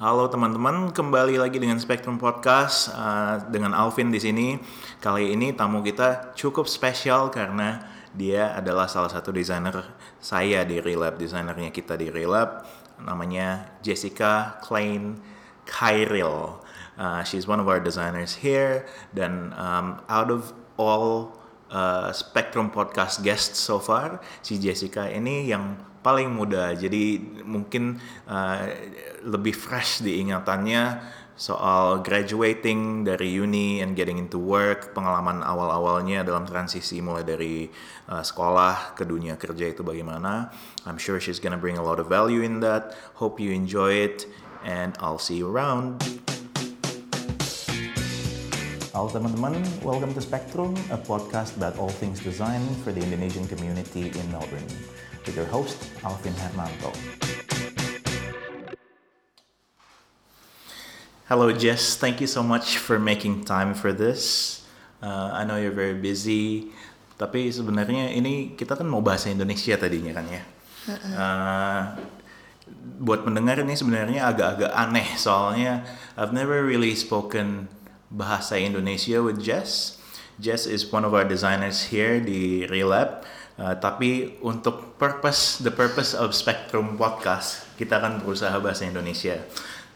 Halo teman-teman, kembali lagi dengan Spectrum Podcast uh, dengan Alvin di sini. Kali ini tamu kita cukup spesial karena dia adalah salah satu desainer saya di Relab, desainernya kita di Relab. Namanya Jessica Klein Kyril. Uh, she's one of our designers here dan um, out of all uh, Spectrum Podcast guests so far, si Jessica ini yang paling muda. Jadi mungkin uh, lebih fresh diingatannya soal graduating dari uni and getting into work. Pengalaman awal-awalnya dalam transisi mulai dari uh, sekolah ke dunia kerja itu bagaimana. I'm sure she's gonna bring a lot of value in that. Hope you enjoy it and I'll see you around. Halo teman-teman, welcome to Spectrum, a podcast about all things design for the Indonesian community in Melbourne with your host, Alvin Hermanto. Hello, Jess. Thank you so much for making time for this. Uh, I know you're very busy, tapi sebenarnya ini kita kan mau bahasa Indonesia tadinya kan ya. Uh, buat pendengar ini sebenarnya agak-agak aneh soalnya I've never really spoken bahasa Indonesia with Jess. Jess is one of our designers here di Relab Uh, tapi untuk purpose the purpose of Spectrum podcast kita akan berusaha bahasa Indonesia.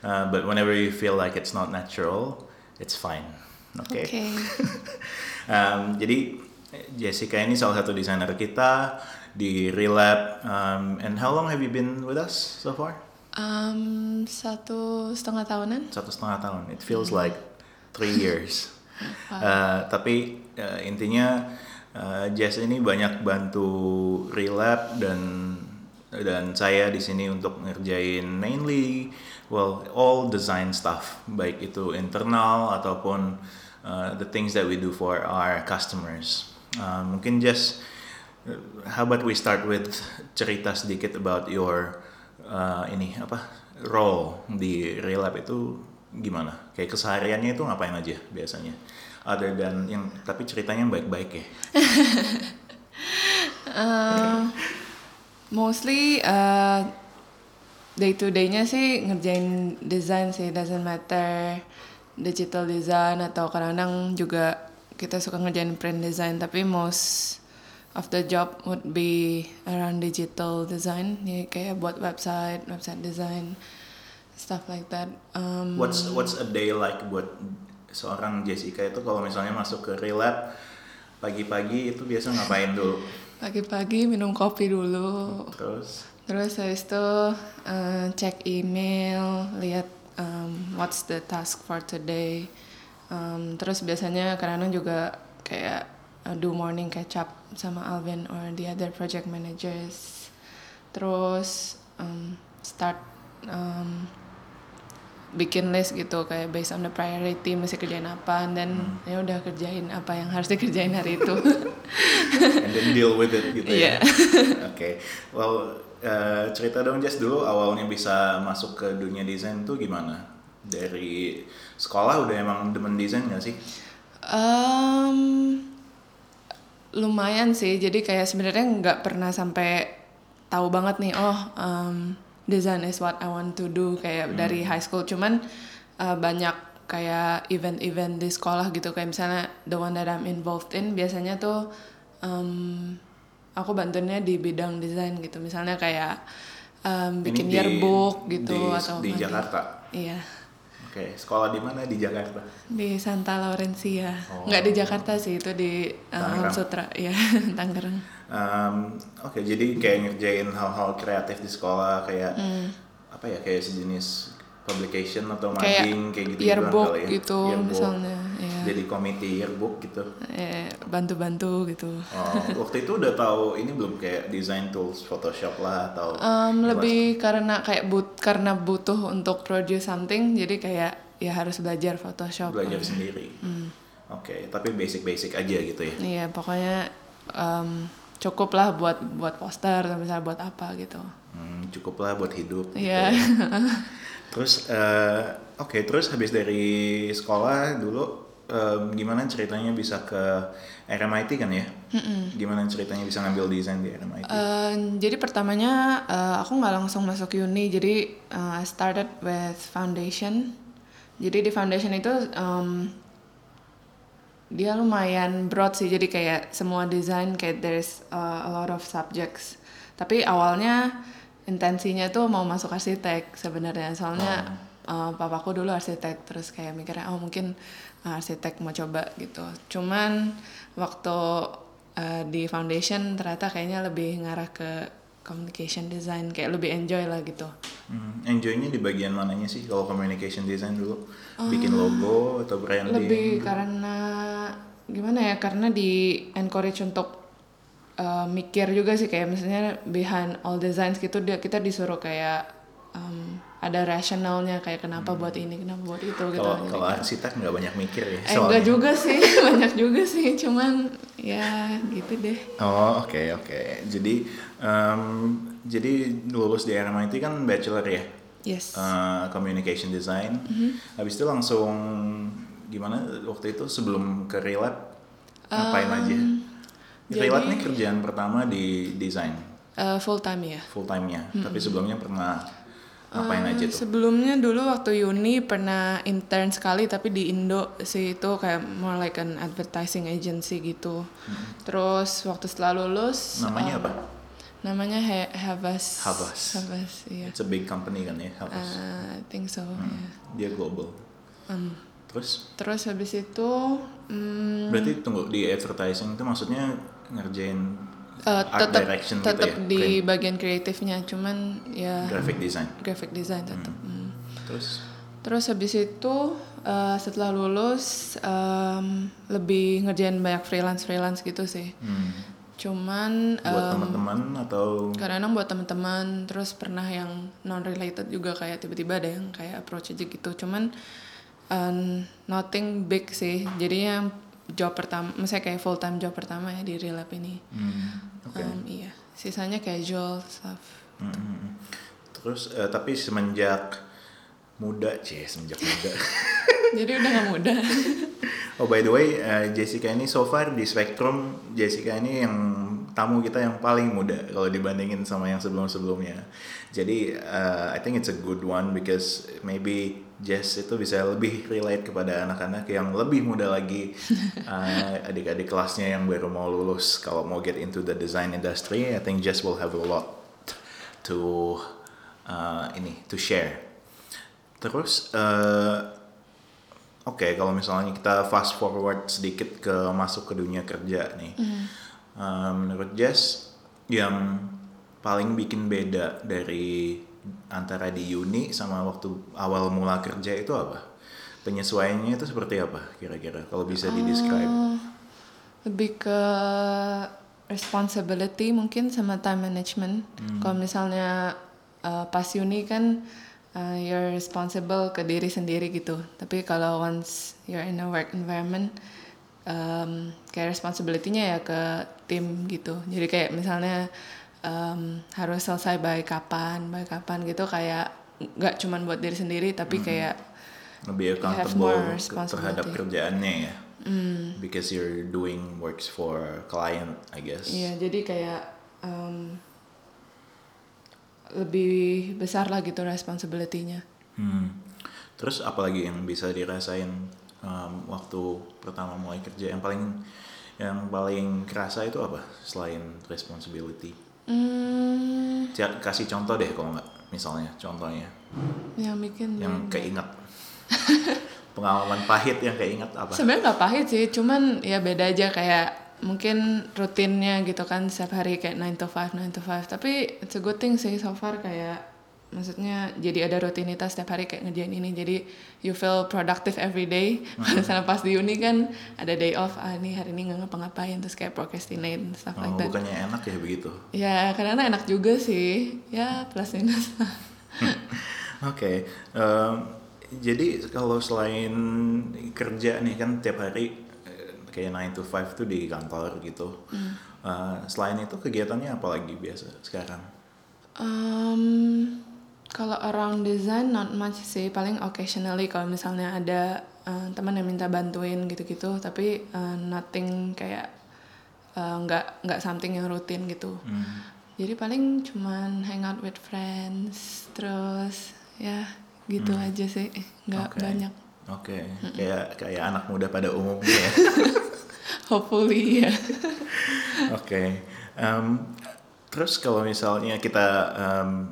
Uh, but whenever you feel like it's not natural, it's fine. Oke. Okay? Okay. um, jadi Jessica ini salah satu desainer kita di Relab. Um, and how long have you been with us so far? Um, satu setengah tahunan. Satu setengah tahun. It feels like three years. uh, tapi uh, intinya uh, Jess ini banyak bantu relap dan dan saya di sini untuk ngerjain mainly well all design stuff baik itu internal ataupun uh, the things that we do for our customers. Uh, mungkin Jess, how about we start with cerita sedikit about your uh, ini apa role di relap itu gimana? Kayak kesehariannya itu ngapain aja biasanya? Other than yang tapi ceritanya baik-baik ya? Uh, mostly uh, day to day-nya sih ngerjain desain sih doesn't matter digital design atau kadang-kadang juga kita suka ngerjain print design tapi most of the job would be around digital design ya kayak buat website website design stuff like that. Um, what's what's a day like buat seorang Jessica itu kalau misalnya masuk ke relab pagi-pagi itu biasa ngapain dulu? Pagi-pagi minum kopi dulu. Terus? Terus habis itu uh, cek email, lihat um, what's the task for today. Um, terus biasanya kadang-kadang juga kayak uh, do morning catch up sama Alvin or the other project managers. Terus um, start um, bikin list gitu kayak based on the priority mesti kerjain apa dan hmm. ya udah kerjain apa yang harus dikerjain hari itu and then deal with it gitu yeah. ya oke okay. well uh, cerita dong Jess dulu awalnya bisa masuk ke dunia desain tuh gimana dari sekolah udah emang demen desain gak sih um, lumayan sih jadi kayak sebenarnya nggak pernah sampai tahu banget nih oh um, design is what I want to do kayak hmm. dari high school cuman uh, banyak kayak event-event di sekolah gitu kayak misalnya the one that I'm involved in biasanya tuh um, aku bantunya di bidang desain gitu misalnya kayak um, bikin di, yearbook gitu di, atau di Jakarta iya Oke, okay. sekolah di mana di Jakarta? Di Santa Laurencia. Oh. Nggak di Jakarta sih, itu di uh, Sutra, ya, Tangerang. Um, Oke, okay, jadi kayak ngerjain hal-hal kreatif di sekolah kayak mm. apa ya kayak sejenis publication atau mapping kayak, kayak gitu yearbook ya. gitu yearbook. misalnya ya. jadi komite yearbook gitu eh, bantu-bantu gitu oh, waktu itu udah tahu ini belum kayak design tools Photoshop lah atau um, lebih karena kayak but karena butuh untuk produce something jadi kayak ya harus belajar Photoshop belajar kan. sendiri hmm. oke okay, tapi basic-basic aja gitu ya iya pokoknya um, cukup lah buat buat poster atau misalnya buat apa gitu hmm, cukup lah buat hidup iya gitu ya. Terus uh, oke, okay, terus habis dari sekolah dulu um, gimana ceritanya bisa ke RMIT kan ya? Gimana ceritanya bisa ngambil desain di RMIT? Eh, jadi pertamanya eh, aku nggak langsung masuk uni, jadi eh, I started with foundation. Jadi di foundation itu em, dia lumayan broad sih, jadi kayak semua desain kayak there's uh, a lot of subjects. Tapi awalnya intensinya tuh mau masuk arsitek sebenarnya, soalnya eh, papaku dulu arsitek, terus kayak mikirnya oh mungkin uh, arsitek mau coba gitu. Cuman waktu uh, di foundation ternyata kayaknya lebih ngarah ke communication design, kayak lebih enjoy lah gitu. Hmm, enjoynya di bagian mananya sih kalau communication design dulu? Bikin logo atau branding? Lebih karena gimana ya? Karena di encourage untuk uh, mikir juga sih kayak misalnya behind all designs gitu dia kita disuruh kayak um, ada rationalnya kayak kenapa buat ini, kenapa buat itu gitu. Kalau arsitek nggak banyak mikir ya? eh enggak juga sih, banyak juga sih, cuman ya gitu deh. Oh oke oke. Jadi em, jadi lulus di RMIT kan bachelor ya, Yes. Eh, communication design. Habis itu langsung gimana waktu itu sebelum ke relab ngapain aja? Relab ini kerjaan pertama di desain Uh, full time ya. full time-nya. Tapi sebelumnya pernah ngapain aja tuh? Sebelumnya dulu waktu uni pernah intern sekali tapi di Indo sih itu kayak more like an advertising agency gitu. Terus waktu setelah lulus Namanya apa? namanya He- Havas. Havas. Havas, iya. It's a big company kan ya, Havas. Uh, I think so. ya. Dia global. Um, Terus terus habis itu mm, berarti tunggu di advertising itu maksudnya ngerjain uh, art tetap tetap gitu ya? di Print, bagian kreatifnya cuman ya graphic design. graphic design tetap. mm. Terus Terus habis itu uh, setelah lulus um, lebih ngerjain banyak freelance freelance gitu sih. hmm, Cuman buat um, teman-teman atau kadang-kadang buat teman-teman terus pernah yang non related juga kayak tiba-tiba ada yang kayak approach aja gitu. Cuman um, nothing big sih. Jadinya job pertama, misalnya kayak full time job pertama ya di Relab ini. hmm, oke. Um, iya, sisanya casual stuff. Hmm, hmm, hmm. Terus eh, tapi semenjak muda, cie semenjak muda. Jadi udah gak mudah. oh by the way, eh, Jessica ini so far di Spectrum, Jessica ini yang tamu kita yang paling muda kalau dibandingin sama yang sebelum-sebelumnya. Jadi eh, I think it's a good one because maybe Jess itu bisa lebih relate kepada anak-anak yang lebih muda lagi, eh, adik-adik kelasnya yang baru mau lulus. Kalau mau get into the design industry, I think Jess will have a lot to uh, ini to share. Terus eh, oke kalau misalnya kita fast forward sedikit ke masuk ke dunia kerja nih, Eh, menurut Jess yang paling bikin beda dari antara di uni sama waktu awal mula kerja itu apa? Penyesuaiannya itu seperti apa kira-kira? Kalau bisa di describe. Oh, lebih ke responsibility mungkin sama time management. Kalau misalnya uh, pas uni kan uh, you're responsible ke diri sendiri gitu. Tapi kalau once you're in a work environment, um, kayak responsibility-nya ya ke tim gitu. Jadi kayak misalnya um, harus selesai by kapan, by kapan gitu kayak nggak cuman buat diri sendiri tapi kayak Lebih accountable terhadap kerjaannya ya. Because you're doing works for client, I guess. Iya, jadi kayak um, lebih besar lah gitu responsibility-nya. Hmm. Terus apalagi yang bisa dirasain um, waktu pertama mulai kerja yang paling yang paling kerasa itu apa selain responsibility? Hmm, Kasih contoh deh kalau nggak misalnya contohnya yang bikin yang keinget pengalaman pahit yang keinget apa? sebenarnya nggak pahit sih, cuman ya beda aja kayak mungkin rutinnya gitu kan setiap hari kayak 9 to 5, 9 to 5. Tapi it's a good thing sih so far kayak maksudnya jadi ada rutinitas setiap hari kayak ngerjain ini jadi you feel productive every day kalau misalnya pas di uni kan ada day off ah ini hari ini nggak ngapa-ngapain terus kayak procrastinate stuff Oh, like that bukannya enak ya begitu? Ya, karena enak juga sih. Ya, plus minus. Oke, em, jadi kalau selain kerja nih kan tiap hari eh, kayak 9 to 5 tuh di kantor gitu. Eh, selain itu kegiatannya apa lagi biasa sekarang? um, kalau around design not much sih. Paling occasionally kalau misalnya ada uh, teman yang minta bantuin gitu-gitu. Tapi uh, nothing kayak uh, nggak nggak something yang rutin gitu Hmm. jadi paling cuman hang out with friends terus ya gitu aja sih nggak Oke. banyak Oke, kayak kayak anak muda pada umumnya ya. hopefully ya Oke. Em, terus kalau misalnya kita em,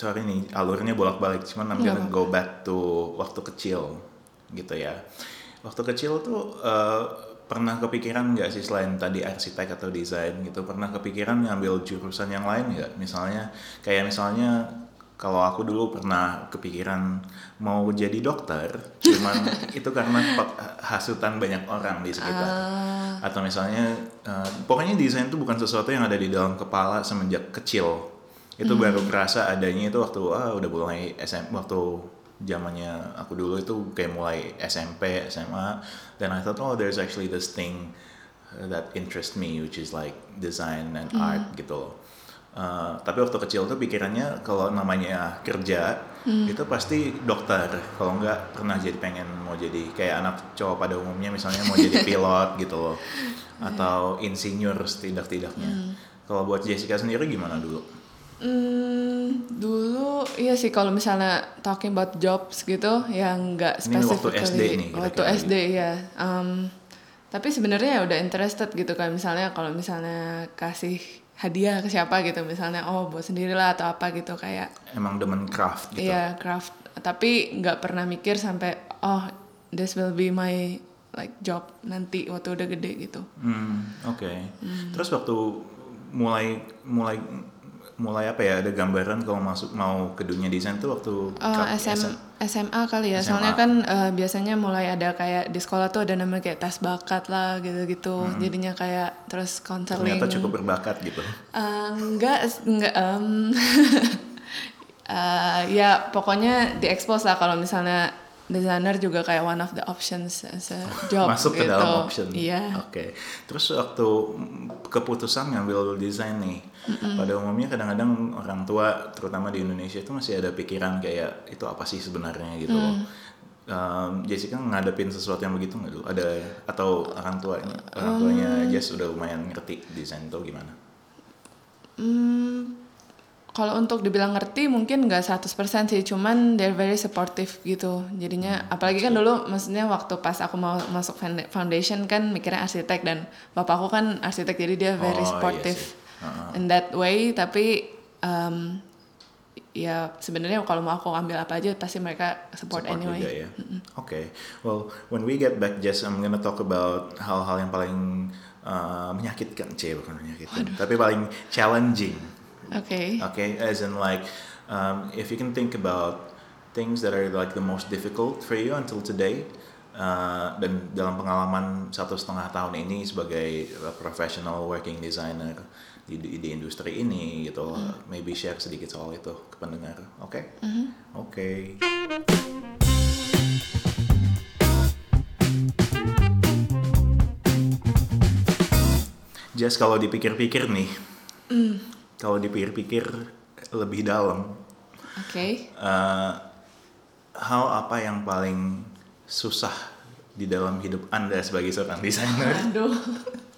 sorry nih alurnya bolak-balik, cuman I'm gonna go back to waktu kecil gitu ya. Waktu kecil tuh eh, pernah kepikiran nggak sih selain tadi arsitek atau desain gitu, pernah kepikiran ngambil jurusan yang lain nggak? Misalnya kayak misalnya kalau aku dulu pernah kepikiran mau jadi dokter, cuman itu karena hasutan banyak orang di sekitar Ah, atau misalnya eh, pokoknya desain itu bukan sesuatu yang ada di dalam kepala semenjak kecil itu baru kerasa adanya itu waktu ah udah mulai SM waktu zamannya aku dulu itu kayak mulai SMP SMA dan I thought oh there's actually this thing uh, that interest me which is like design and art gitu loh. Uh, tapi waktu kecil tuh pikirannya kalau namanya kerja itu pasti dokter. Kalau nggak pernah jadi pengen mau jadi kayak anak cowok pada umumnya misalnya mau jadi pilot gitu loh. Atau insinyur setidak-tidaknya. Kalau buat Jessica sendiri gimana dulu Hmm, dulu iya sih kalau misalnya talking about jobs gitu yang nggak Ini waktu SD nih, waktu kira-kira SD ya. Um, tapi sebenarnya ya udah interested gitu kan misalnya kalau misalnya kasih hadiah ke siapa gitu misalnya oh buat sendirilah atau apa gitu kayak emang demen craft gitu iya craft tapi nggak pernah mikir sampai oh this will be my like job nanti waktu udah gede gitu. Hmm, oke. Terus waktu mulai mulai mulai apa ya ada gambaran kalau masuk mau ke dunia desain tuh waktu Uh, kap- SM, SMA kali ya, SMA. soalnya kan uh, biasanya mulai ada kayak di sekolah tuh ada namanya kayak tes bakat lah gitu-gitu, jadinya kayak terus counseling. ternyata cukup berbakat gitu. Uh, enggak, enggak. em, uh, ya pokoknya diekspos lah kalau misalnya designer juga kayak one of the options as a job masuk ke gitu. dalam option. Iya. Oke. Terus waktu keputusan ngambil desain nih, pada umumnya kadang-kadang orang tua, terutama di Indonesia itu masih ada pikiran kayak itu apa sih sebenarnya gitu. Mm. Um, Jessica ngadepin sesuatu yang begitu nggak dulu? Ada atau orang tuanya orang tuanya. Jess udah lumayan ngerti desain itu gimana? Hmm, kalau untuk dibilang ngerti mungkin nggak 100% sih, cuman they're very supportive gitu. Jadinya apalagi kan dulu maksudnya waktu pas aku mau masuk founda- foundation kan mikirnya arsitek dan bapakku kan arsitek jadi dia Oh, very iya supportive sih. Heeh. in that way tapi um, ya sebenarnya kalau mau aku ambil apa aja pasti mereka support, Support anyway. juga ya. Oke. Well, when we get back, Jess, I'm gonna talk about hal-hal yang paling uh, menyakitkan, c bukan menyakitkan, tapi paling challenging. Oke. Okay, as in like, um, if you can think about things that are like the most difficult for you until today, uh, dan dalam pengalaman satu setengah tahun ini sebagai professional working designer di, di, di industri ini gitu, maybe share sedikit soal itu ke pendengar, oke? Oke. Just kalau dipikir-pikir nih, kalau dipikir-pikir lebih dalam, Oke. eh, hal apa yang paling susah di dalam hidup Anda sebagai seorang desainer? Aduh.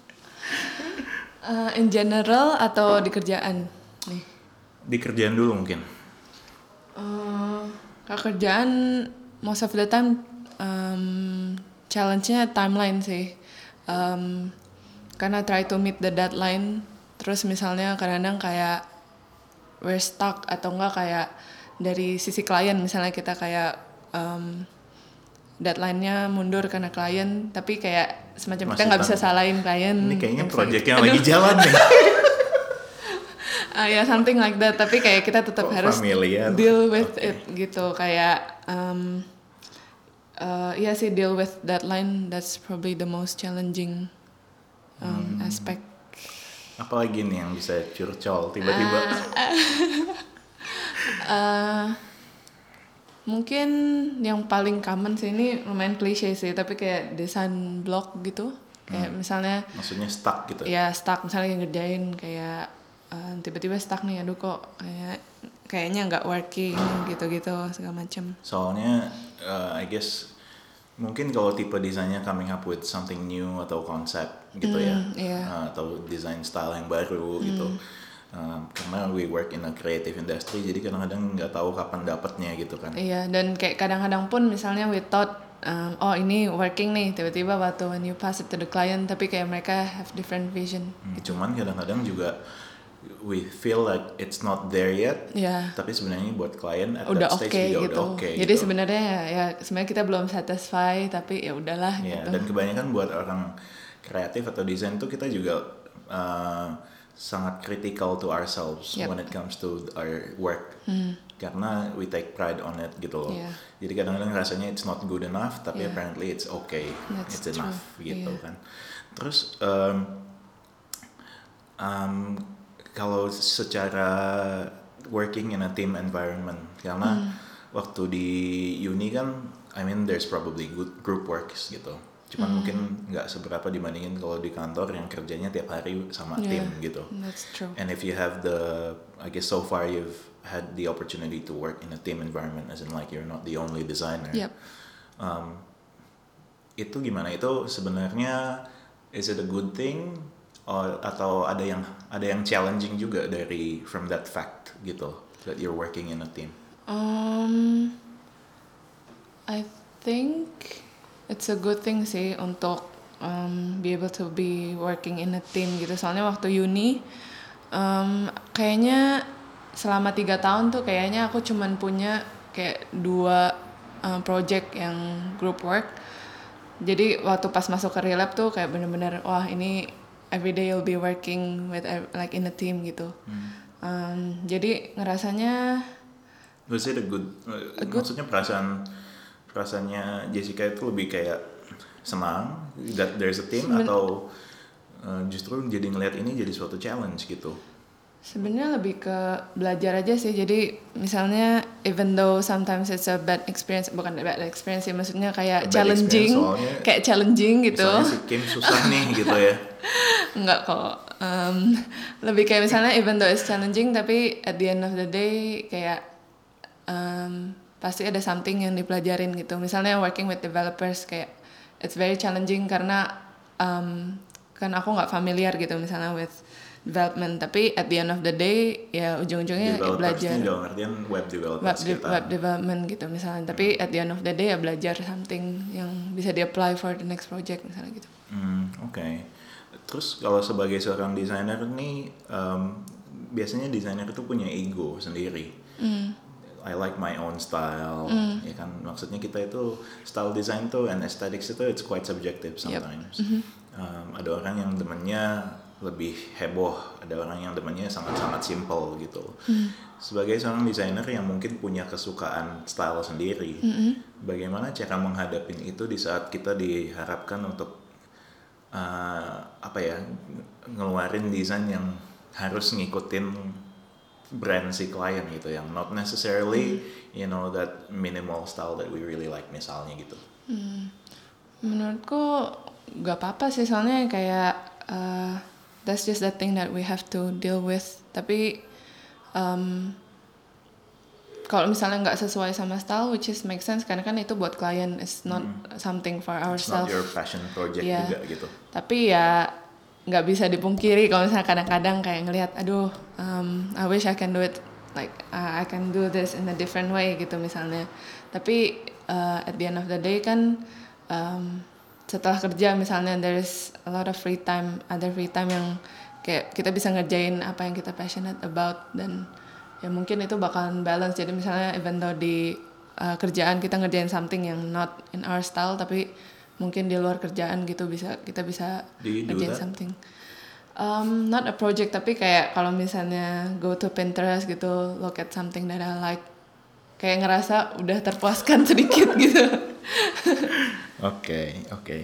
Uh, in general atau di kerjaan nih? Di kerjaan dulu mungkin. Uh, kalau kerjaan most of the time um, challenge-nya timeline sih. Um, karena try to meet the deadline. Terus misalnya kadang-kadang kayak we're stuck atau enggak kayak dari sisi klien misalnya kita kayak um, deadline-nya mundur karena klien tapi kayak semacam kita Masih nggak bisa salahin klien Ini kayaknya Aduh. lagi jalan nih. Ah ya something like that tapi kayak kita tetap Kok harus familiar? deal with Oke. it gitu kayak um, uh, ya sih deal with deadline that's probably the most challenging um, Hmm. aspect Apalagi nih yang bisa curcol tiba-tiba. Uh, mungkin yang paling common sih ini lumayan klise sih tapi kayak desain blog gitu kayak misalnya Maksudnya stuck gitu. ya stuck misalnya ngerjain kayak uh, tiba-tiba stuck nih aduh kok kayak kayaknya nggak working gitu-gitu segala macam Soalnya uh, I guess mungkin kalau tipe desainnya coming up with something new atau konsep gitu ya Hmm, iya. Hmm. Uh, atau desain style yang baru gitu Uh, karena we work in a creative industry jadi kadang-kadang nggak tahu kapan dapatnya gitu kan Iya, dan kayak kadang-kadang pun misalnya we thought, um, oh ini working nih, tiba-tiba waktu when you pass it to the client, tapi kayak mereka have different vision. Hmm, cuman kadang-kadang juga we feel like it's not there yet Ya, tapi sebenarnya buat klien at udah that oke stage juga gitu. udah oke Jadi gitu. sebenarnya ya, ya sebenarnya kita belum satisfy, tapi ya udahlah Ya, gitu. dan kebanyakan buat orang kreatif atau desain tuh kita juga uh, sangat critical to ourselves Yep. when it comes to our work. Karena we take pride on it gitu loh. Iya. Jadi kadang-kadang rasanya it's not good enough, tapi Yeah. apparently it's okay, That's it's enough true. gitu Iya. kan. Terus um, um, kalau secara working in a team environment, karena waktu di uni kan, I mean there's probably good group works gitu. Cuman mungkin nggak seberapa dibandingin kalau di kantor yang kerjanya tiap hari sama Yeah, tim gitu. That's true. And if you have the, I guess so far you've had the opportunity to work in a team environment, as in like you're not the only designer. Yep. Um, itu gimana? Itu sebenarnya is it a good thing? Or, atau ada yang ada yang challenging juga dari from that fact gitu that you're working in a team. Um, I think it's a good thing sih untuk um, be able to be working in a team gitu. Soalnya waktu uni, um, kayaknya selama tiga tahun tuh kayaknya aku cuman punya kayak dua um, project yang group work. Jadi waktu pas masuk ke relab tuh kayak bener-bener wah ini everyday you'll be working with like in a team gitu. Um, jadi ngerasanya Was it a good, uh, maksudnya perasaan perasaannya Jessica itu lebih kayak senang that there's a team Seben- atau uh, justru jadi ngelihat ini jadi suatu challenge gitu. Sebenarnya lebih ke belajar aja sih. Jadi misalnya even though sometimes it's a bad experience, bukan bad experience sih, maksudnya kayak bad challenging, soalnya kayak challenging gitu. Misalnya si Kim susah nih gitu ya. Enggak kok. Um, lebih kayak misalnya even though it's challenging, tapi at the end of the day kayak um, pasti ada something yang dipelajarin gitu. Misalnya working with developers kayak it's very challenging karena um, kan aku nggak familiar gitu misalnya with development. Tapi at the end of the day ya ujung-ujungnya Developers belajar dalam artian web developers web, de- kita. web development gitu misalnya. Tapi at the end of the day ya belajar something yang bisa di-apply for the next project misalnya gitu. Hmm, oke. Terus kalau sebagai seorang desainer nih, um, biasanya desainer itu punya ego sendiri. Hmm. I like my own style, ya kan. Maksudnya kita itu style design tuh and aesthetics itu it's quite subjective sometimes. Um, ada orang yang demennya lebih heboh, ada orang yang demennya sangat-sangat simple gitu. Sebagai seorang desainer yang mungkin punya kesukaan style sendiri, bagaimana cara menghadapin itu di saat kita diharapkan untuk uh, apa ya ngeluarin desain yang harus ngikutin brand si klien gitu yang not necessarily you know that minimal style that we really like misalnya gitu. Menurutku gak apa-apa sih soalnya kayak uh, that's just the thing that we have to deal with. Tapi um, kalau misalnya nggak sesuai sama style, which is make sense karena kan itu buat klien, is not something for It's not ourselves. your passion project Yeah. juga gitu. Tapi ya nggak bisa dipungkiri kalau misalnya kadang-kadang kayak ngelihat, aduh, um, I wish I can do it like uh, I can do this in a different way gitu misalnya. Tapi uh, at the end of the day kan um, setelah kerja misalnya there's a lot of free time, other free time yang kayak kita bisa ngerjain apa yang kita passionate about dan ya mungkin itu bakalan balance. Jadi misalnya even though di uh, kerjaan kita ngerjain something yang not in our style tapi mungkin di luar kerjaan gitu bisa kita bisa ngerjain something. Um, not a project tapi kayak kalau misalnya go to Pinterest gitu, look at something that I like, kayak ngerasa udah terpuaskan sedikit gitu. Oke, oke.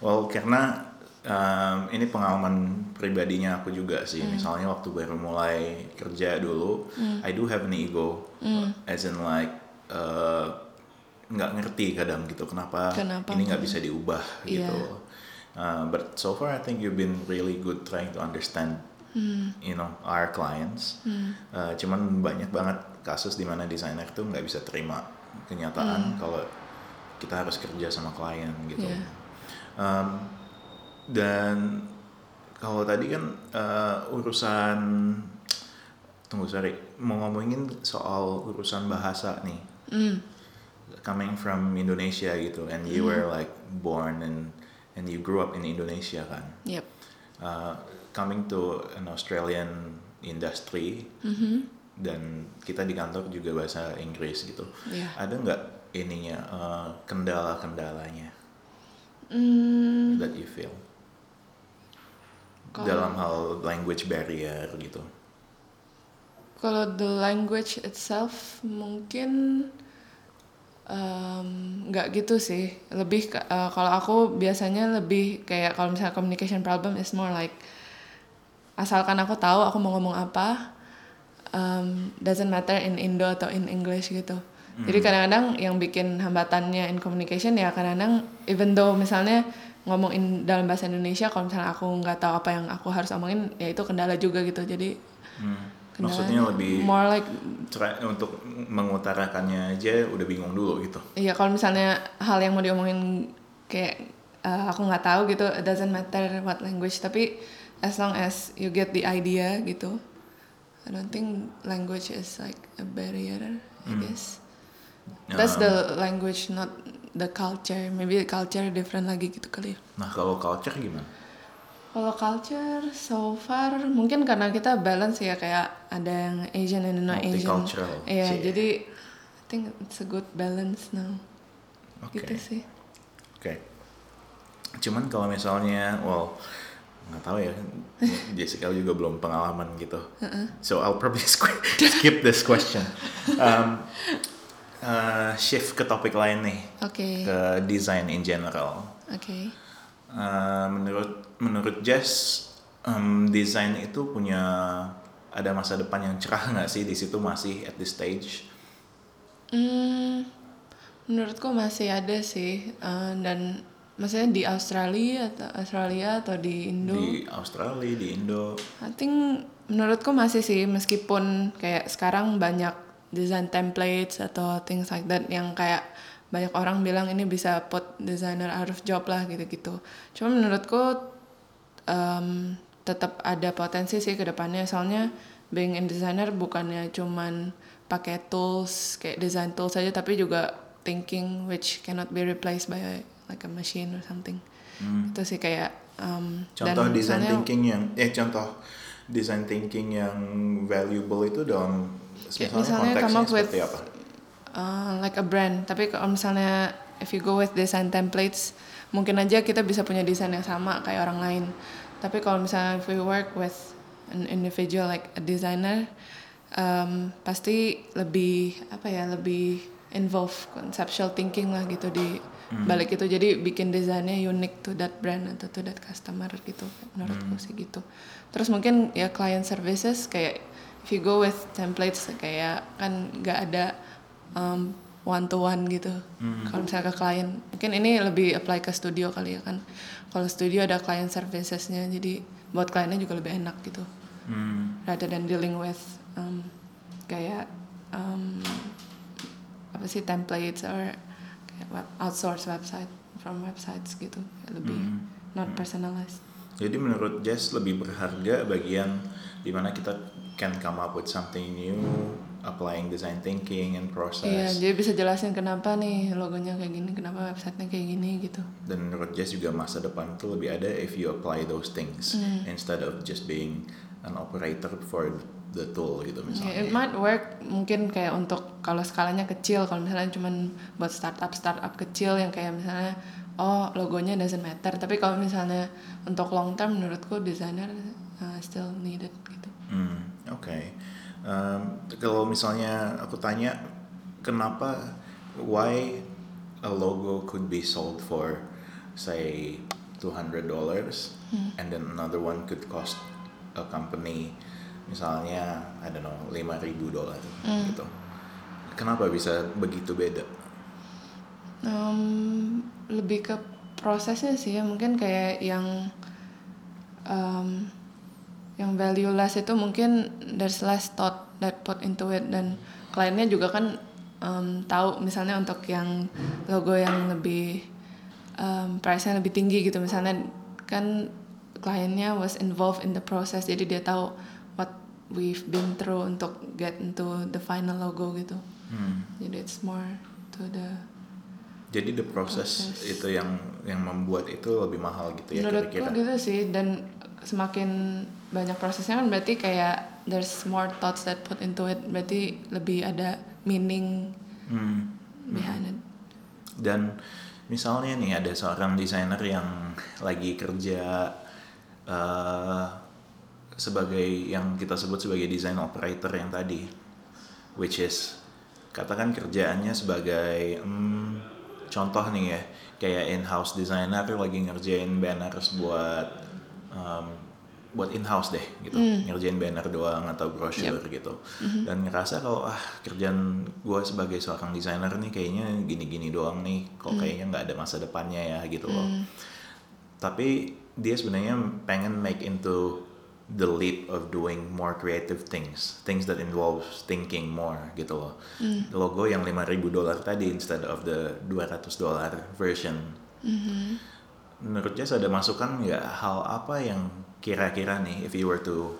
Well, karena um, ini pengalaman pribadinya aku juga sih. Misalnya waktu baru mulai kerja dulu, I do have an ego, as in like uh, nggak ngerti kadang gitu kenapa, Kenapa? ini nggak bisa diubah Iya. gitu. Uh, but so far I think you've been really good trying to understand, you know, our clients. Uh, cuman banyak banget kasus di mana desainer tuh nggak bisa terima kenyataan kalau kita harus kerja sama klien gitu. Iya. Um, dan kalau tadi kan uh, urusan tunggu sorry mau ngomongin soal urusan bahasa nih Hmm. Coming from Indonesia gitu and you were like born and and you grew up in Indonesia kan? Yep. Uh, coming to an Australian industry Mhm. dan kita di kantor juga bahasa Inggris gitu. Iya. ada nggak ininya uh, kendala-kendalanya? Hmm, that you feel? Kalau- dalam hal language barrier gitu. Kalau the language itself mungkin nggak gitu sih. Lebih eh, kalau aku biasanya lebih kayak kalau misalnya communication problem is more like asalkan aku tahu aku mau ngomong apa, em, doesn't matter in Indo atau in English gitu. Jadi kadang-kadang yang bikin hambatannya in communication ya kadang-kadang even though misalnya ngomongin dalam bahasa Indonesia kalau misalnya aku nggak tahu apa yang aku harus omongin ya itu kendala juga gitu. Jadi Hmm. Kendalanya maksudnya lebih more like untuk mengutarakannya aja udah bingung dulu gitu Iya kalau misalnya hal yang mau diomongin kayak uh, aku nggak tahu gitu, it doesn't matter what language. Tapi as long as you get the idea gitu, I don't think language is like a barrier. I guess that's the language, not the culture. Maybe culture different lagi gitu kali ya. nah kalau culture gimana Kalau culture so far mungkin karena kita balance ya kayak ada yang Asian and non Asian. Iya, cie. jadi I think it's a good balance now. oke Gitu sih. Oke. Cuman kalau misalnya, well, nggak tahu ya, Jessica juga belum pengalaman gitu. So I'll probably skip this question. Um, uh, shift ke topik lain nih, Oke. ke design in general. Oke. Uh, menurut menurut Jess, um, desain itu punya ada masa depan yang cerah nggak sih di situ masih at this stage? Hmm, menurutku masih ada sih eh, dan maksudnya di Australia atau Australia atau di Indo. Di Australia, di Indo. I think menurutku masih sih meskipun kayak sekarang banyak design templates atau things like that yang kayak banyak orang bilang ini bisa put designer out of job lah gitu-gitu. Cuma menurutku em, tetap ada potensi sih ke depannya soalnya being in designer bukannya cuman pakai tools kayak design tools saja tapi juga thinking which cannot be replaced by like a machine or something. Itu sih kayak dan Contoh design misalnya- thinking yang eh contoh design thinking yang valuable itu dalam misalnya, misalnya come konteksnya up with seperti apa? Uh, like a brand. Tapi kalau misalnya if you go with design templates, mungkin aja kita bisa punya desain yang sama kayak orang lain. Tapi kalau misalnya if we work with an individual like a designer, um, pasti lebih apa ya lebih involve conceptual thinking lah gitu di balik itu. Jadi bikin desainnya unik to that brand atau to that customer gitu. Menurutku sih gitu. Terus mungkin ya client services kayak if you go with templates kayak kan nggak ada um, one to one gitu. Kalau misalnya ke klien, mungkin ini lebih apply ke studio kali ya kan. Kalau studio ada client servicesnya, jadi buat kliennya juga lebih enak gitu. Hmm. Rather than dealing with um, kayak um, apa sih templates or kayak web, outsource website from websites gitu, lebih not personalized. Jadi menurut Jess lebih berharga bagian di mana kita can come up with something new, applying design thinking and Iya, process. jadi bisa jelasin kenapa nih logonya kayak gini, kenapa websitenya kayak gini gitu. Dan menurut Jess juga masa depan itu lebih ada if you apply those things Hmm. instead of just being an operator for the tool gitu Yeah, misalnya. it might work mungkin kayak untuk kalau skalanya kecil kalau misalnya cuman buat startup startup kecil yang kayak misalnya oh logonya doesn't matter tapi kalau misalnya untuk long term menurutku designer uh, still needed gitu. Hmm, oke. Um, kalau misalnya aku tanya, kenapa, why a logo could be sold for, say, two hundred dollars, and then another one could cost a company, misalnya, I don't know, lima ribu dolar, gitu. Kenapa bisa begitu beda? Um, lebih ke prosesnya sih ya mungkin kayak yang um, yang valueless itu mungkin there's less thought that put into it dan kliennya juga kan um, tahu misalnya untuk yang logo yang lebih um, price-nya lebih tinggi gitu misalnya kan kliennya was involved in the process jadi dia tahu what we've been through untuk get into the final logo gitu Hmm. jadi it's more to the Jadi the process Proses. itu yang yang membuat itu lebih mahal gitu ya menurutku kira-kira. gitu sih dan semakin banyak prosesnya kan berarti kayak there's more thoughts that put into it berarti lebih ada meaning Hmm. behind it Dan misalnya nih ada seorang desainer yang lagi kerja eh, sebagai yang kita sebut sebagai design operator yang tadi, which is katakan kerjaannya sebagai hmm, contoh nih ya kayak in-house designer lagi ngerjain banners buat um, buat in-house deh gitu. Ngerjain banner doang atau brochure gitu. Dan ngerasa kalau ah kerjaan gue sebagai seorang desainer nih kayaknya gini-gini doang nih kok kayaknya nggak ada masa depannya ya gitu loh. Tapi dia sebenarnya pengen make into the leap of doing more creative things things that involves thinking more gitu loh. Logo yang 5000 dolar tadi instead of the 200 dolar version. Menurut Jess ada masukan nggak hal apa yang kira-kira nih if you were to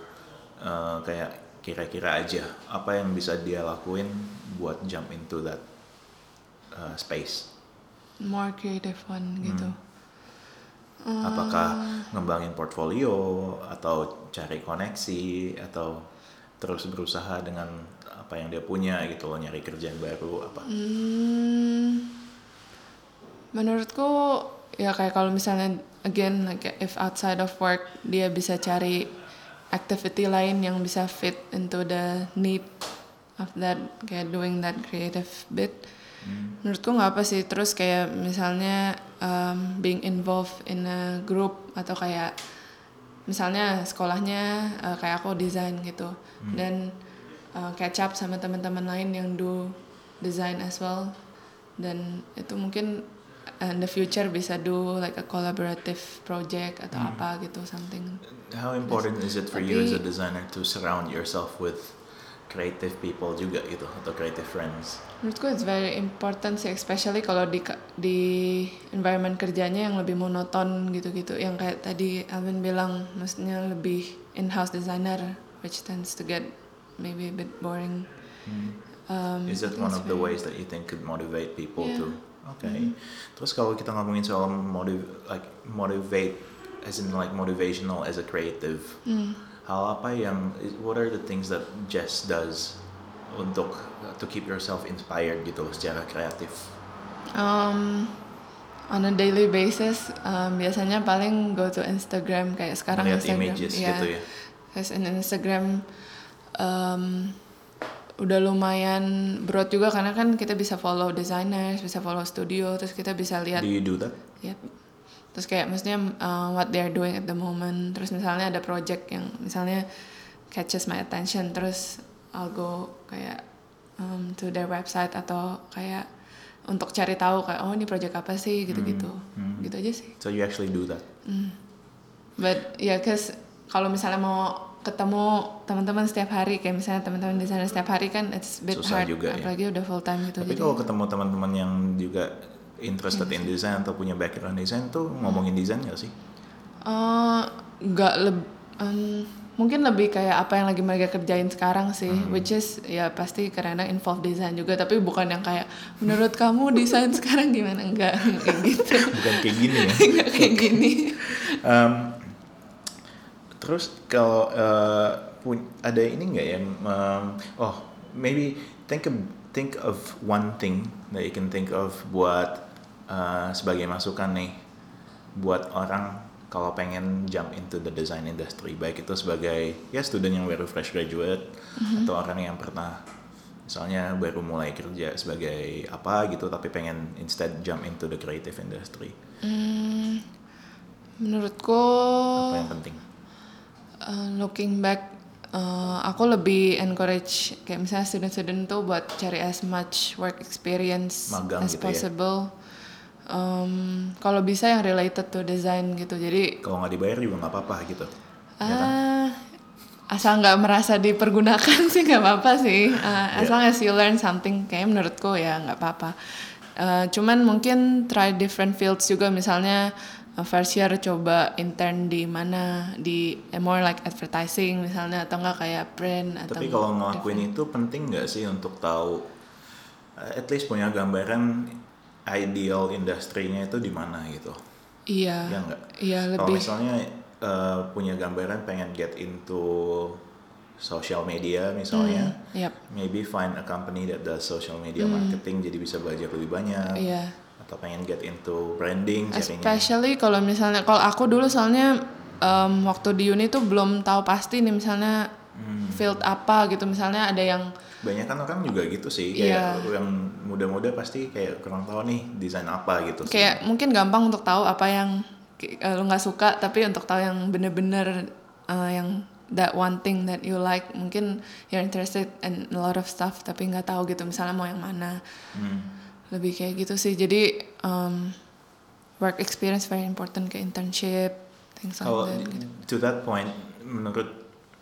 uh, kayak kira-kira aja apa yang bisa dia lakuin buat jump into that uh, space? More creative one gitu. Apakah ngembangin portfolio atau cari koneksi atau terus berusaha dengan apa yang dia punya gitu loh nyari kerjaan baru apa? Hmm, menurutku ya kayak kalau misalnya again like if outside of work dia bisa cari activity lain yang bisa fit into the need of that kayak doing that creative bit. Menurutku nggak apa sih terus kayak misalnya um, being involved in a group atau kayak misalnya sekolahnya uh, kayak aku desain gitu. Dan uh, catch up sama teman-teman lain yang do design as well. Dan itu mungkin in the future bisa do like a collaborative project atau apa gitu something. How important is it for you as a Tapi- designer to surround yourself with creative people juga gitu atau creative friends? Menurutku it's very important sih especially kalau di di environment kerjanya yang lebih monoton gitu-gitu. Yang kayak tadi Alvin bilang maksudnya lebih in-house designer which tends to get maybe a bit boring. Um, Is that one of the ways that you think could motivate people Yeah. to? Oke. Terus kalau kita ngomongin soal motiv like motivate as in like motivational as a creative, hal apa yang what are the things that Jess does untuk to keep yourself inspired gitu secara kreatif? Um, on a daily basis, um, biasanya paling go to Instagram kayak sekarang Melihat Instagram, images ya. gitu ya. Terus in Instagram um, udah lumayan broad juga karena kan kita bisa follow designers, bisa follow studio, terus kita bisa lihat Do you do that? Yep. Terus kayak maksudnya uh, what they're doing at the moment. Terus misalnya ada project yang misalnya catches my attention, terus I'll go kayak um, to their website atau kayak untuk cari tahu kayak oh ini project apa sih gitu-gitu. Gitu aja sih. So you actually do that? But ya, yeah, cause kalau misalnya mau ketemu teman-teman setiap hari kayak misalnya teman-teman desainer setiap hari kan it's a bit Susah hard juga ya. apalagi udah full time gitu Tapi jadi kalau ketemu teman-teman yang juga interested in design atau punya background design tuh ngomongin desain gak sih? Eh, nggak leb- em, mungkin lebih kayak apa yang lagi mereka kerjain sekarang sih which is ya pasti karena involve desain juga tapi bukan yang kayak menurut kamu desain sekarang gimana enggak kayak gitu Bukan kayak gini ya. Nggak kayak gini Um, terus kalau uh, pun- ada ini nggak ya? um, oh, maybe think of think of one thing that you can think of buat uh, sebagai masukan nih buat orang kalau pengen jump into the design industry. Baik itu sebagai ya student yang baru fresh graduate atau orang yang pernah misalnya baru mulai kerja sebagai apa gitu tapi pengen instead jump into the creative industry. Hmm, menurutku apa yang penting Uh, looking back, uh, aku lebih encourage kayak misalnya student-student tuh buat cari as much work experience Magang as gitu ya. possible. Um, kalau bisa yang related to design gitu. Jadi kalau nggak dibayar juga nggak apa-apa gitu ah asal nggak merasa dipergunakan sih nggak apa-apa sih uh, as Yeah. long as you learn something kayak menurutku ya nggak apa-apa Uh, cuman mungkin try different fields juga misalnya uh, first year coba intern di mana di eh, more like advertising misalnya atau enggak kayak brand atau Tapi kalau ngelakuin itu penting nggak sih untuk tahu uh, at least punya gambaran ideal industrinya itu di mana gitu? iya Ya nggak? iya Kalau lebih misalnya uh, punya gambaran pengen get into social media misalnya, yep maybe find a company that does social media marketing jadi bisa belajar lebih banyak. Iya Atau pengen get into branding especially kalau misalnya kalau aku dulu soalnya em, waktu di uni tuh belum tahu pasti nih misalnya Hmm. field apa gitu misalnya ada yang Banyak kan orang juga gitu sih, Iya. kayak yang muda-muda pasti kayak kurang tahu nih desain apa gitu. sih. kayak mungkin gampang untuk tahu apa yang ki- eh, lu nggak suka tapi untuk tahu yang bener-bener eh, yang that one thing that you like mungkin you're interested in a lot of stuff tapi nggak tahu gitu misalnya mau yang mana Hmm. lebih kayak gitu sih jadi um, work experience very important kayak internship things like Kalau that gitu. to that point, menurut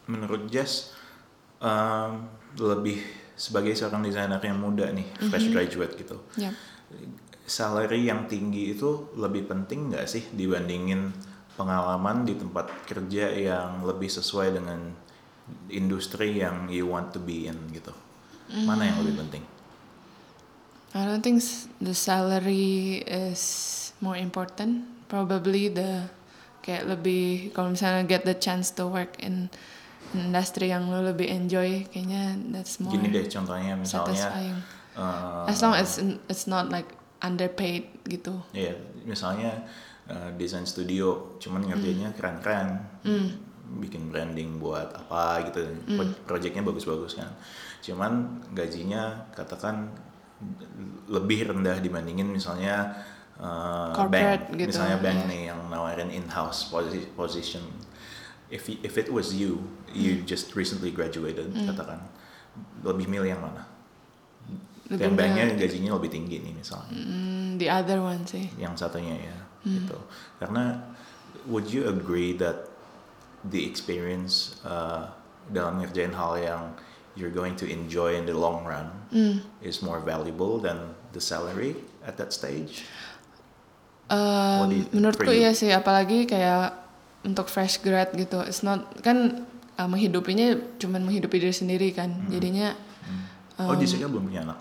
menurut Jess um, lebih sebagai seorang desainer yang muda nih, fresh Mm-hmm. graduate gitu, Yep. salary yang tinggi itu lebih penting nggak sih dibandingin pengalaman di tempat kerja yang lebih sesuai dengan industri yang you want to be in gitu? Mana yang Mm. lebih penting? I don't think the salary is more important. Probably the kayak lebih kalau misalnya get the chance to work in industri yang lo lebih enjoy, kayaknya that's more Gini deh contohnya misalnya, satisfying. uh, As long as it's not like underpaid gitu. Iya, misalnya uh, desain studio, cuman ngerjainnya keren-keren, bikin branding buat apa gitu, pro- projectnya bagus-bagus kan. Cuman gajinya katakan lebih rendah dibandingin misalnya uh, Corporate bank, gitu, misalnya bank iya. nih yang nawarin in-house posi- position. If if it was you, you just recently graduated, katakan lebih milih yang mana? Lebih yang banknya gajinya lebih tinggi nih misalnya. Mm, the other one sih. yang satunya ya gitu karena would you agree that the experience uh, dalam ngerjain hal yang you're going to enjoy in the long run Mm. is more valuable than the salary at that stage Um, you menurutku iya sih, apalagi kayak untuk fresh grad gitu. It's not kan uh, menghidupinya cuman menghidupi diri sendiri kan. Jadinya oh Jessica belum punya anak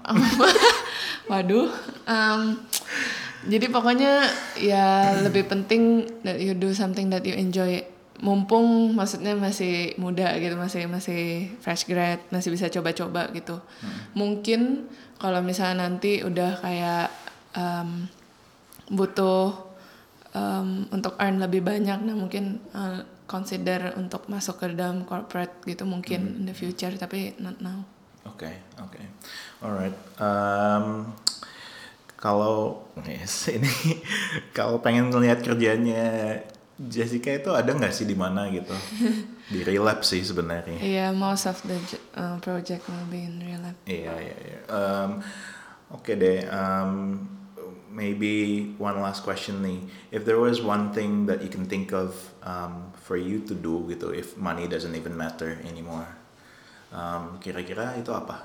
Waduh. em, jadi pokoknya ya lebih penting that you do something that you enjoy. Mumpung maksudnya masih muda gitu, masih masih fresh grad, masih bisa coba-coba gitu. Mungkin kalau misalnya nanti udah kayak em, butuh em, untuk earn lebih banyak, nah mungkin uh, consider untuk masuk ke dalam corporate gitu mungkin in the future, tapi not now. Oke, oke. Alright. Um, kalau yes, ini kalau pengen ngelihat kerjanya Jessica itu ada nggak sih di mana gitu? Di relapse sih sebenarnya. Yeah, most of the uh, project will be in real life. Iya, iya, iya. Um, Oke deh. Um, maybe one last question nih. If there was one thing that you can think of um, for you to do gitu, if money doesn't even matter anymore, um, kira-kira itu apa?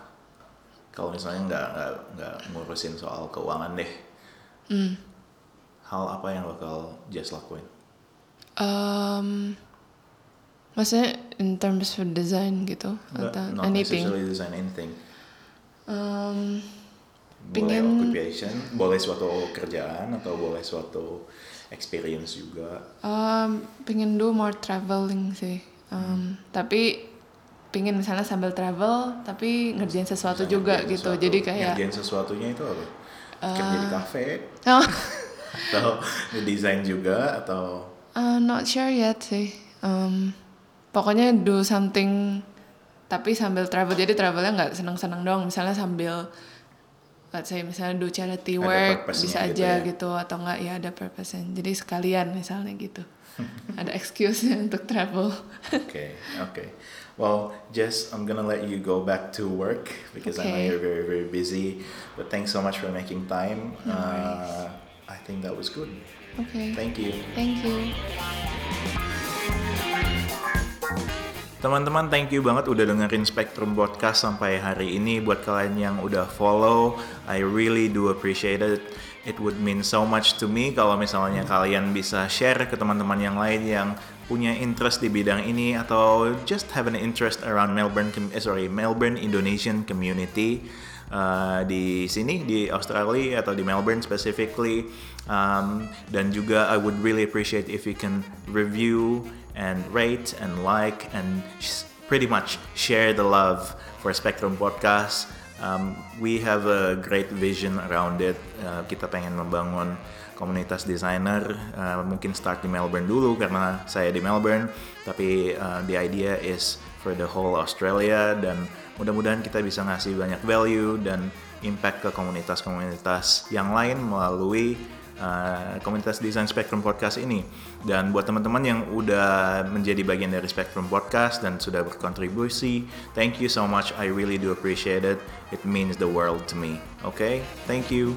Kalau misalnya nggak nggak nggak ngurusin soal keuangan deh, Mm. hal apa yang bakal Jess lakuin? Um, maksudnya in terms of design gitu Nggak, atau not anything. necessarily design anything. Um, Boleh Pingin- occupation, boleh suatu kerjaan atau boleh suatu experience juga. um, pengen do more traveling sih. Um, Tapi pengen misalnya sambil travel tapi ngerjain sesuatu Misalnya juga ngerjain gitu. sesuatu. Jadi kayak ngerjain sesuatunya itu apa? Kerja di kafe oh, atau desain juga atau uh, not sure yet sih. Um, pokoknya do something tapi sambil travel. Jadi travelnya nggak senang-senang doang. Misalnya sambil let's say misalnya do charity work bisa gitu aja ya. gitu atau enggak ya ada purpose Jadi sekalian misalnya gitu. ada excuse untuk travel. okay, okay. Well, Jess, I'm gonna let you go back to work because I know Okay. you're very, very busy. But thanks so much for making time. No uh, I think that was good. Oke. Thank you. Thank you. Teman-teman, thank you banget udah dengerin Spectrum Podcast sampai hari ini. Buat kalian yang udah follow, I really do appreciate it. It would mean so much to me kalau misalnya kalian bisa share ke teman-teman yang lain yang punya interest di bidang ini atau just have an interest around Melbourne, eh, sorry, Melbourne Indonesian community. Uh, di sini di Australia atau di Melbourne specifically um, dan juga I would really appreciate if you can review and rate and like and pretty much share the love for Spectrum Podcast. Um, we have a great vision around it. Uh, kita pengen membangun komunitas desainer. Uh, mungkin start di Melbourne dulu karena saya di Melbourne. Tapi uh, the idea is for the whole Australia dan mudah-mudahan kita bisa ngasih banyak value dan impact ke komunitas-komunitas yang lain melalui uh, komunitas desain Spectrum Podcast ini. Dan buat teman-teman yang udah menjadi bagian dari Spectrum Podcast dan sudah berkontribusi, thank you so much. I really do appreciate it. It means the world to me. Okay? Thank you.